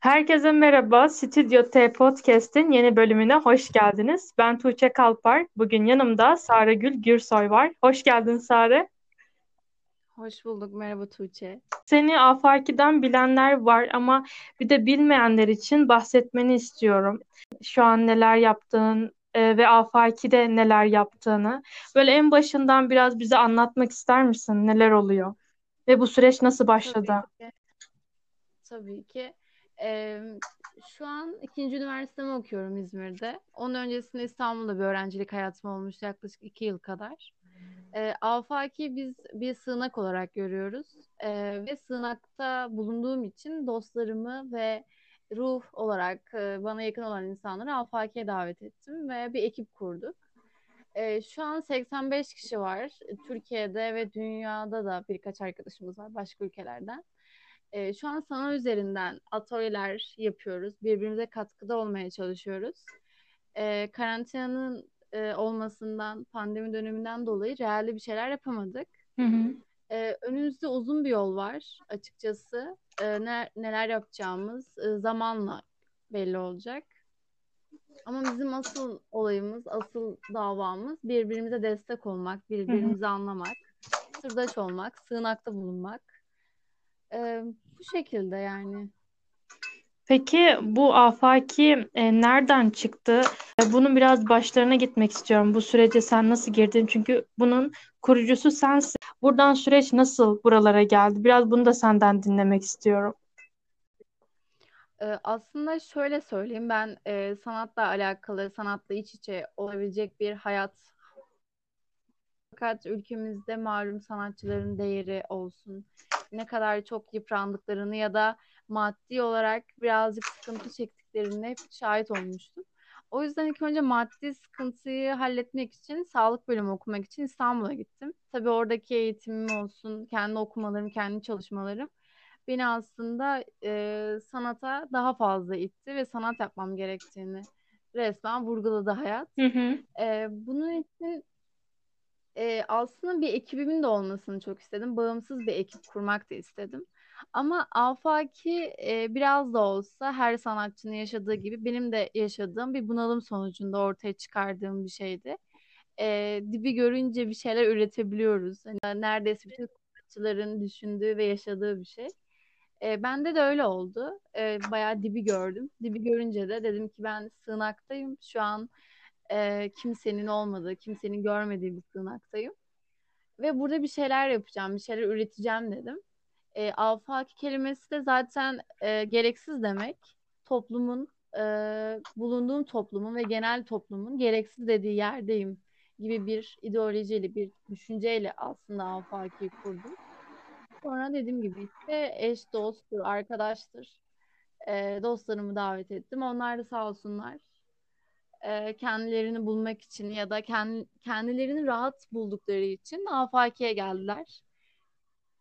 Herkese merhaba. Stüdyo T Podcast'in yeni bölümüne hoş geldiniz. Ben Tuğçe Kalpar. Bugün yanımda Sare Gül Gürsoy var. Hoş geldin Sare. Hoş bulduk. Merhaba Tuğçe. Seni Afaki'den bilenler var ama bir de bilmeyenler için bahsetmeni istiyorum. Şu an neler yaptığın e, ve Afaki'de neler yaptığını. Böyle en başından biraz bize anlatmak ister misin? Neler oluyor? Ve bu süreç nasıl başladı? Tabii ki. Tabii ki. Ee, şu an ikinci üniversitemi okuyorum İzmir'de. Onun öncesinde İstanbul'da bir öğrencilik hayatım olmuştu yaklaşık iki yıl kadar. Ee, Afaki biz bir sığınak olarak görüyoruz. Ee, ve sığınakta bulunduğum için dostlarımı ve ruh olarak e, bana yakın olan insanları Afaki'ye davet ettim ve bir ekip kurduk. Ee, şu an 85 kişi var. Türkiye'de ve dünyada da birkaç arkadaşımız var başka ülkelerden. E, şu an sanal üzerinden atölyeler yapıyoruz. Birbirimize katkıda olmaya çalışıyoruz. E, karantinanın e, olmasından, pandemi döneminden dolayı realde bir şeyler yapamadık. Hı hı. E, önümüzde uzun bir yol var açıkçası. E, ne, neler yapacağımız e, zamanla belli olacak. Ama bizim asıl olayımız, asıl davamız birbirimize destek olmak, birbirimizi anlamak, sırdaş olmak, sığınakta bulunmak. Ee, bu şekilde yani. Peki bu afaki e, nereden çıktı? E, bunun biraz başlarına gitmek istiyorum. Bu sürece sen nasıl girdin? Çünkü bunun kurucusu sensin. Buradan süreç nasıl buralara geldi? Biraz bunu da senden dinlemek istiyorum. Aslında şöyle söyleyeyim ben e, sanatla alakalı, sanatla iç içe olabilecek bir hayat fakat ülkemizde malum sanatçıların değeri olsun, ne kadar çok yıprandıklarını ya da maddi olarak birazcık sıkıntı çektiklerine hep şahit olmuştum. O yüzden ilk önce maddi sıkıntıyı halletmek için sağlık bölümü okumak için İstanbul'a gittim. Tabii oradaki eğitimim olsun, kendi okumalarım, kendi çalışmalarım beni aslında e, sanata daha fazla itti ve sanat yapmam gerektiğini resmen vurguladı hayat. Hı hı. E, bunun için e, aslında bir ekibimin de olmasını çok istedim. Bağımsız bir ekip kurmak da istedim. Ama Afaki e, biraz da olsa her sanatçının yaşadığı gibi benim de yaşadığım bir bunalım sonucunda ortaya çıkardığım bir şeydi. E, dibi görünce bir şeyler üretebiliyoruz. Yani neredeyse bütün sanatçıların düşündüğü ve yaşadığı bir şey. E, bende de öyle oldu. E, bayağı dibi gördüm. Dibi görünce de dedim ki ben sığınaktayım. Şu an e, kimsenin olmadığı, kimsenin görmediği bir sığınaktayım. Ve burada bir şeyler yapacağım, bir şeyler üreteceğim dedim. E, afaki kelimesi de zaten e, gereksiz demek. Toplumun, e, bulunduğum toplumun ve genel toplumun gereksiz dediği yerdeyim gibi bir ideolojiyle, bir düşünceyle aslında afakiyi kurdum. Sonra dediğim gibi işte eş, dosttur, arkadaştır. E, dostlarımı davet ettim. Onlar da sağ olsunlar e, kendilerini bulmak için ya da kendi, kendilerini rahat buldukları için afakiye geldiler.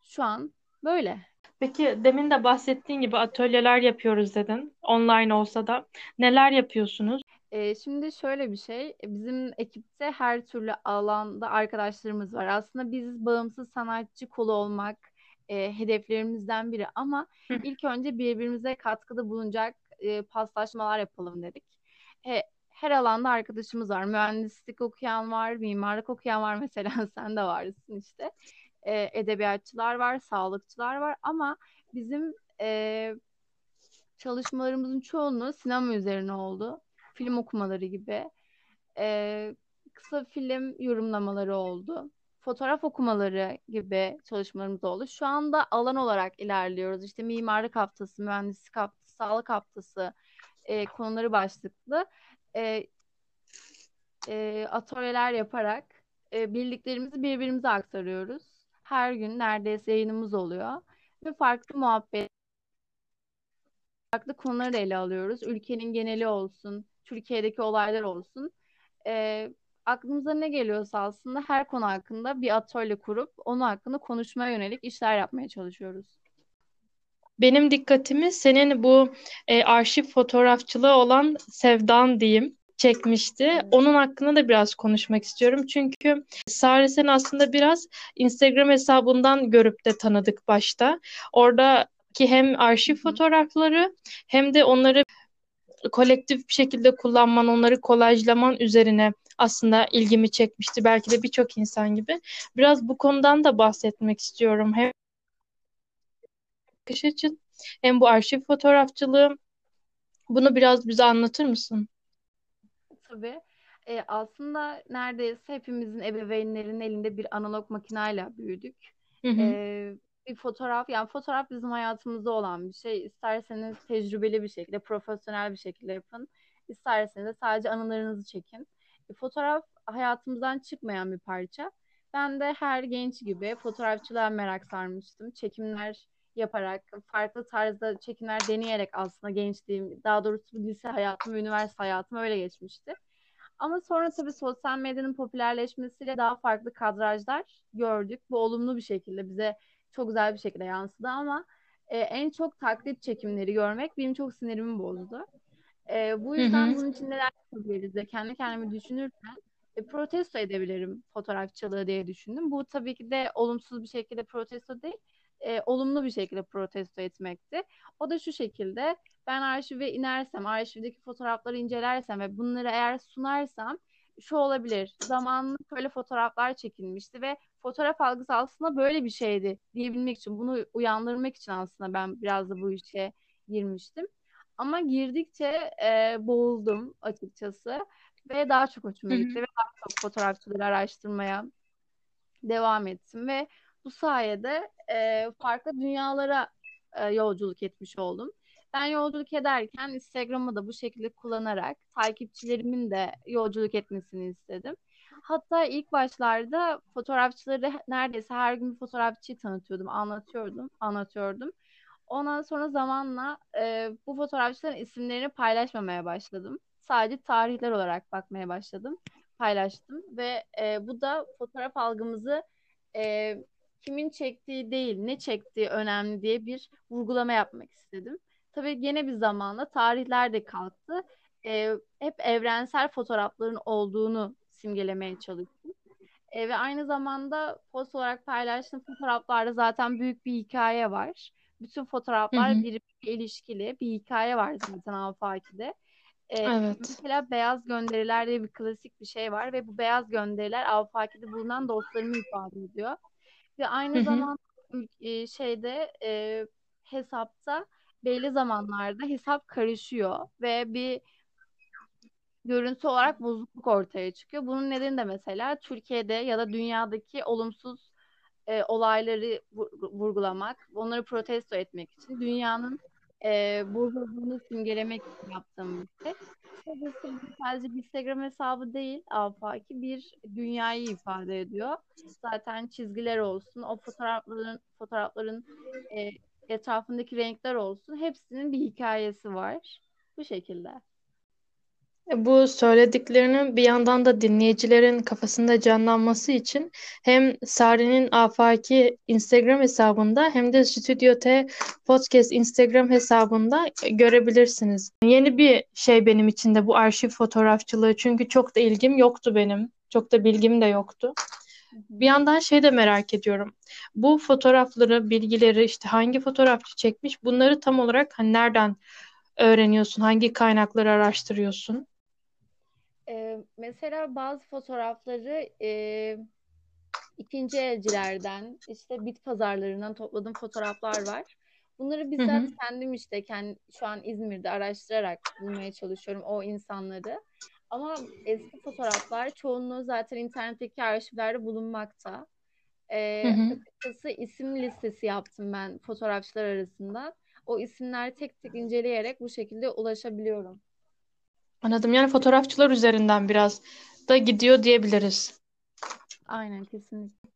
Şu an böyle. Peki demin de bahsettiğin gibi atölyeler yapıyoruz dedin. Online olsa da. Neler yapıyorsunuz? Ee, şimdi şöyle bir şey. Bizim ekipte her türlü alanda arkadaşlarımız var. Aslında biz bağımsız sanatçı kolu olmak e, hedeflerimizden biri. Ama ilk önce birbirimize katkıda bulunacak e, paslaşmalar yapalım dedik. E, her alanda arkadaşımız var. Mühendislik okuyan var, mimarlık okuyan var mesela sen de varsın işte. E, edebiyatçılar var, sağlıkçılar var ama bizim e, çalışmalarımızın çoğunluğu sinema üzerine oldu. Film okumaları gibi. E, kısa film yorumlamaları oldu. Fotoğraf okumaları gibi çalışmalarımız oldu. Şu anda alan olarak ilerliyoruz. İşte mimarlık haftası, mühendislik haftası, sağlık haftası e, konuları başlıklı e, e, atölyeler yaparak e, bildiklerimizi birbirimize aktarıyoruz. Her gün neredeyse yayınımız oluyor ve farklı muhabbet, farklı konuları ele alıyoruz. Ülkenin geneli olsun, Türkiye'deki olaylar olsun. E, aklımıza ne geliyorsa aslında her konu hakkında bir atölye kurup onu hakkında konuşmaya yönelik işler yapmaya çalışıyoruz. Benim dikkatimi senin bu e, arşiv fotoğrafçılığı olan sevdan diyeyim çekmişti. Onun hakkında da biraz konuşmak istiyorum. Çünkü Sare sen aslında biraz Instagram hesabından görüp de tanıdık başta. Orada ki hem arşiv fotoğrafları hem de onları kolektif bir şekilde kullanman, onları kolajlaman üzerine aslında ilgimi çekmişti. Belki de birçok insan gibi. Biraz bu konudan da bahsetmek istiyorum. Hem bakış açın hem bu arşiv fotoğrafçılığı. Bunu biraz bize anlatır mısın? Tabii. E, aslında neredeyse hepimizin ebeveynlerinin elinde bir analog makinayla büyüdük. Hı hı. E, bir fotoğraf, yani fotoğraf bizim hayatımızda olan bir şey. İsterseniz tecrübeli bir şekilde, profesyonel bir şekilde yapın. İsterseniz de sadece anılarınızı çekin. E, fotoğraf hayatımızdan çıkmayan bir parça. Ben de her genç gibi fotoğrafçılığa merak sarmıştım. Çekimler yaparak, farklı tarzda çekimler deneyerek aslında gençliğim, daha doğrusu lise hayatım, üniversite hayatım öyle geçmişti. Ama sonra tabii sosyal medyanın popülerleşmesiyle daha farklı kadrajlar gördük. Bu olumlu bir şekilde bize çok güzel bir şekilde yansıdı ama e, en çok taklit çekimleri görmek benim çok sinirimi bozdu. E, bu yüzden hı hı. bunun için neler yapabiliriz de kendi kendime düşünürken e, protesto edebilirim fotoğrafçılığı diye düşündüm. Bu tabii ki de olumsuz bir şekilde protesto değil, e, olumlu bir şekilde protesto etmekti. O da şu şekilde ben arşive inersem, arşivdeki fotoğrafları incelersem ve bunları eğer sunarsam şu olabilir. Zamanında böyle fotoğraflar çekilmişti ve fotoğraf algısı aslında böyle bir şeydi diyebilmek için, bunu uyandırmak için aslında ben biraz da bu işe girmiştim. Ama girdikçe e, boğuldum açıkçası ve daha çok hoşuma gitti ve daha çok fotoğrafçıları araştırmaya devam ettim ve bu sayede e, farklı dünyalara e, yolculuk etmiş oldum. Ben yolculuk ederken Instagram'ı da bu şekilde kullanarak takipçilerimin de yolculuk etmesini istedim. Hatta ilk başlarda fotoğrafçıları neredeyse her gün fotoğrafçıyı tanıtıyordum, anlatıyordum, anlatıyordum. Ondan sonra zamanla e, bu fotoğrafçıların isimlerini paylaşmamaya başladım. Sadece tarihler olarak bakmaya başladım, paylaştım ve e, bu da fotoğraf algımızı e, kimin çektiği değil, ne çektiği önemli diye bir vurgulama yapmak istedim. Tabii yine bir zamanla tarihler de kalktı. E, hep evrensel fotoğrafların olduğunu simgelemeye çalıştım. E, ve aynı zamanda post olarak paylaştığım fotoğraflarda zaten büyük bir hikaye var. Bütün fotoğraflar birbiriyle ilişkili bir hikaye var zaten Afaki'de. Ee, evet. Mesela beyaz gönderiler diye bir klasik bir şey var ve bu beyaz gönderiler Afaki'de bulunan dostlarımı ifade ediyor. Ve aynı Hı-hı. zamanda e, şeyde e, hesapta belli zamanlarda hesap karışıyor ve bir görüntü olarak bozukluk ortaya çıkıyor. Bunun nedeni de mesela Türkiye'de ya da dünyadaki olumsuz e, olayları vurgulamak, onları protesto etmek için dünyanın e, bozulduğunu simgelemek için yaptığım bir şey. Sadece bir Instagram hesabı değil, Afaki bir dünyayı ifade ediyor. Zaten çizgiler olsun, o fotoğrafların fotoğrafların e, etrafındaki renkler olsun, hepsinin bir hikayesi var. Bu şekilde. Bu söylediklerinin bir yandan da dinleyicilerin kafasında canlanması için hem Sare'nin Afaki Instagram hesabında hem de Studio T Podcast Instagram hesabında görebilirsiniz. Yeni bir şey benim için de bu arşiv fotoğrafçılığı çünkü çok da ilgim yoktu benim. Çok da bilgim de yoktu. Bir yandan şey de merak ediyorum. Bu fotoğrafları, bilgileri işte hangi fotoğrafçı çekmiş bunları tam olarak hani nereden öğreniyorsun? Hangi kaynakları araştırıyorsun? Ee, mesela bazı fotoğrafları e, ikinci elcilerden işte bit pazarlarından topladığım fotoğraflar var. Bunları bizzat hı hı. kendim işte kendi, şu an İzmir'de araştırarak bulmaya çalışıyorum o insanları. Ama eski fotoğraflar çoğunluğu zaten internetteki arşivlerde bulunmakta. Ee, hı hı. Açıkçası isim listesi yaptım ben fotoğrafçılar arasında. O isimler tek tek inceleyerek bu şekilde ulaşabiliyorum. Anladım. Yani fotoğrafçılar üzerinden biraz da gidiyor diyebiliriz. Aynen kesinlikle.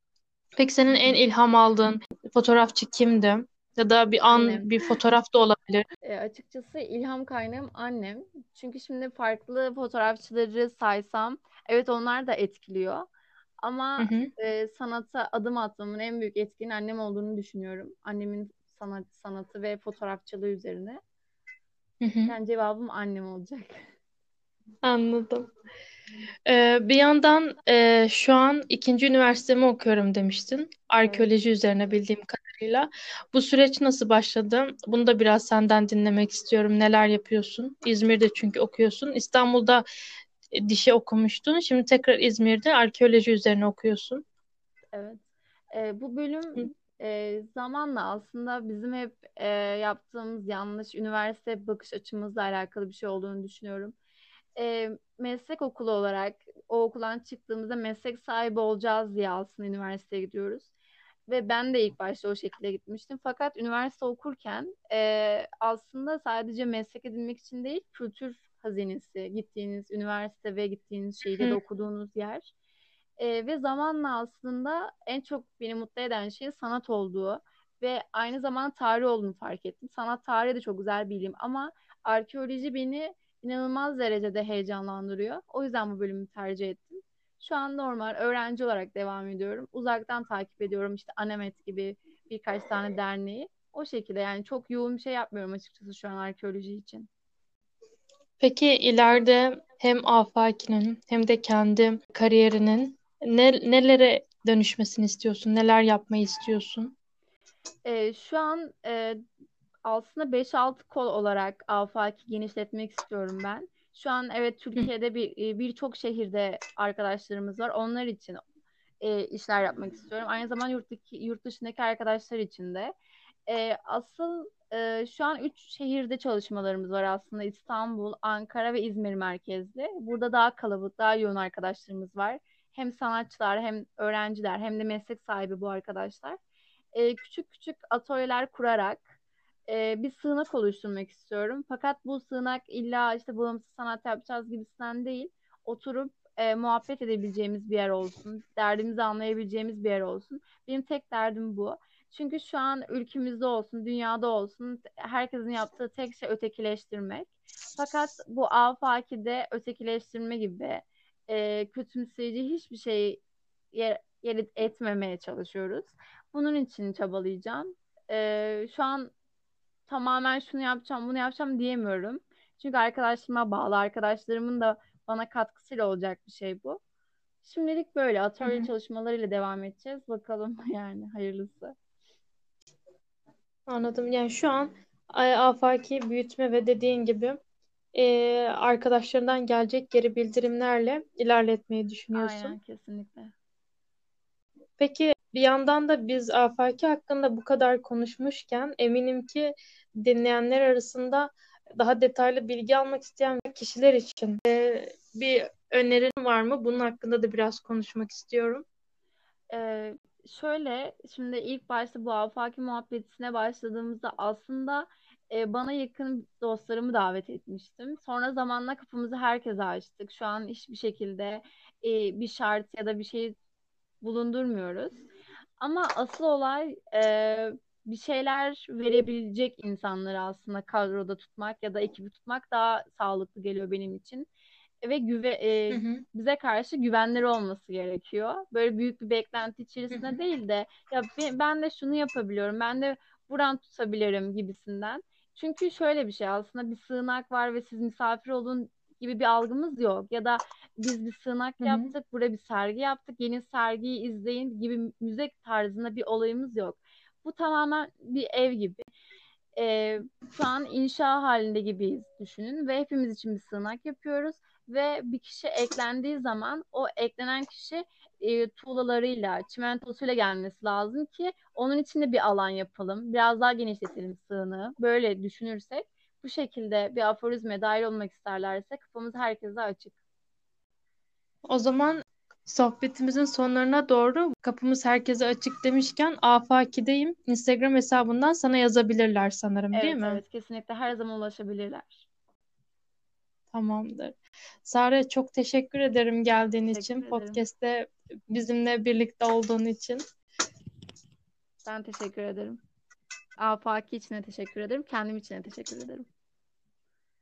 Peki senin en ilham aldığın fotoğrafçı kimdi? Ya da bir an Annem. bir fotoğraf da olabilir. E, açıkçası ilham kaynağım annem. Çünkü şimdi farklı fotoğrafçıları saysam evet onlar da etkiliyor. Ama hı hı. E, sanata adım atmamın en büyük etkinin annem olduğunu düşünüyorum. Annemin sanat sanatı ve fotoğrafçılığı üzerine. Hı hı. Yani cevabım annem olacak. Anladım. Ee, bir yandan e, şu an ikinci üniversitemi okuyorum demiştin. Evet. Arkeoloji üzerine bildiğim kadarıyla. Bu süreç nasıl başladı? Bunu da biraz senden dinlemek istiyorum. Neler yapıyorsun? İzmir'de çünkü okuyorsun. İstanbul'da e, dişi okumuştun. Şimdi tekrar İzmir'de arkeoloji üzerine okuyorsun. Evet. Ee, bu bölüm e, zamanla aslında bizim hep e, yaptığımız yanlış üniversite bakış açımızla alakalı bir şey olduğunu düşünüyorum. E, meslek okulu olarak o okuldan çıktığımızda meslek sahibi olacağız diye aslında üniversiteye gidiyoruz. Ve ben de ilk başta o şekilde gitmiştim. Fakat üniversite okurken e, aslında sadece meslek edinmek için değil, kültür hazinesi, gittiğiniz üniversite ve gittiğiniz şehir ya da hı okuduğunuz yer. E, ve zamanla aslında en çok beni mutlu eden şey sanat olduğu ve aynı zamanda tarih olduğunu fark ettim. Sanat tarihi de çok güzel bir ilim ama arkeoloji beni inanılmaz derecede heyecanlandırıyor. O yüzden bu bölümü tercih ettim. Şu an normal öğrenci olarak devam ediyorum. Uzaktan takip ediyorum işte Anemet gibi birkaç tane derneği. O şekilde yani çok yoğun bir şey yapmıyorum açıkçası şu an arkeoloji için. Peki ileride hem Afaki'nin hem de kendi kariyerinin ne, nelere dönüşmesini istiyorsun? Neler yapmayı istiyorsun? Ee, şu an e, aslında beş 6 kol olarak Afaki genişletmek istiyorum ben. Şu an evet Türkiye'de bir e, birçok şehirde arkadaşlarımız var. Onlar için e, işler yapmak istiyorum. Aynı zamanda yurttaki, yurt dışındaki arkadaşlar için de. E, asıl e, şu an üç şehirde çalışmalarımız var aslında. İstanbul, Ankara ve İzmir merkezli. Burada daha kalabalık, daha yoğun arkadaşlarımız var. Hem sanatçılar, hem öğrenciler, hem de meslek sahibi bu arkadaşlar. E, küçük küçük atölyeler kurarak e, bir sığınak oluşturmak istiyorum. Fakat bu sığınak illa işte bağımsız sanat yapacağız gibisinden değil. Oturup e, muhabbet edebileceğimiz bir yer olsun. Derdimizi anlayabileceğimiz bir yer olsun. Benim tek derdim bu. Çünkü şu an ülkemizde olsun, dünyada olsun herkesin yaptığı tek şey ötekileştirmek. Fakat bu afakide ötekileştirme gibi e, kötümseyici hiçbir şey yer, yer etmemeye çalışıyoruz. Bunun için çabalayacağım. E, şu an tamamen şunu yapacağım, bunu yapacağım diyemiyorum. Çünkü arkadaşlarıma bağlı. Arkadaşlarımın da bana katkısıyla olacak bir şey bu. Şimdilik böyle atölye hı. çalışmalarıyla devam edeceğiz. Bakalım yani hayırlısı. Anladım. Yani şu an afaki büyütme ve dediğin gibi e, arkadaşlarından gelecek geri bildirimlerle ilerletmeyi Aynen düşünüyorsun. kesinlikle. Peki bir yandan da biz afaki hakkında bu kadar konuşmuşken eminim ki dinleyenler arasında daha detaylı bilgi almak isteyen kişiler için e, bir önerin var mı? Bunun hakkında da biraz konuşmak istiyorum. Ee, şöyle şimdi ilk başta bu afaki muhabbetine başladığımızda aslında e, bana yakın dostlarımı davet etmiştim. Sonra zamanla kapımızı herkese açtık. Şu an hiçbir şekilde e, bir şart ya da bir şey bulundurmuyoruz. Ama asıl olay e, bir şeyler verebilecek insanları aslında kadroda tutmak ya da ekibi tutmak daha sağlıklı geliyor benim için. Ve güve, Hı e, hı, bize karşı güvenleri olması gerekiyor. Böyle büyük bir beklenti hı içerisinde hı, değil de ya be- ben de şunu yapabiliyorum, ben de buran tutabilirim gibisinden. Çünkü şöyle bir şey aslında bir sığınak var ve siz misafir olun gibi bir algımız yok. Ya da biz bir sığınak hı hı, yaptık, burada bir sergi yaptık, yeni sergiyi izleyin gibi müze tarzında bir olayımız yok. Bu tamamen bir ev gibi. Ee, şu an inşa halinde gibiyiz düşünün ve hepimiz için bir sığınak yapıyoruz ve bir kişi eklendiği zaman o eklenen kişi e, tuğlalarıyla, çimentosuyla gelmesi lazım ki onun için de bir alan yapalım. Biraz daha genişletelim sığını. Böyle düşünürsek bu şekilde bir aforizme dahil olmak isterlerse kapımız herkese açık. O zaman sohbetimizin sonlarına doğru kapımız herkese açık demişken Afaki'deyim. Instagram hesabından sana yazabilirler sanırım, değil Evet mi? evet kesinlikle her zaman ulaşabilirler. Tamamdır. Sare çok teşekkür ederim geldiğin Teşekkür için, ederim. podcast'te bizimle birlikte olduğun için. Ben teşekkür ederim. Afaki için de teşekkür ederim. Kendim için de teşekkür ederim.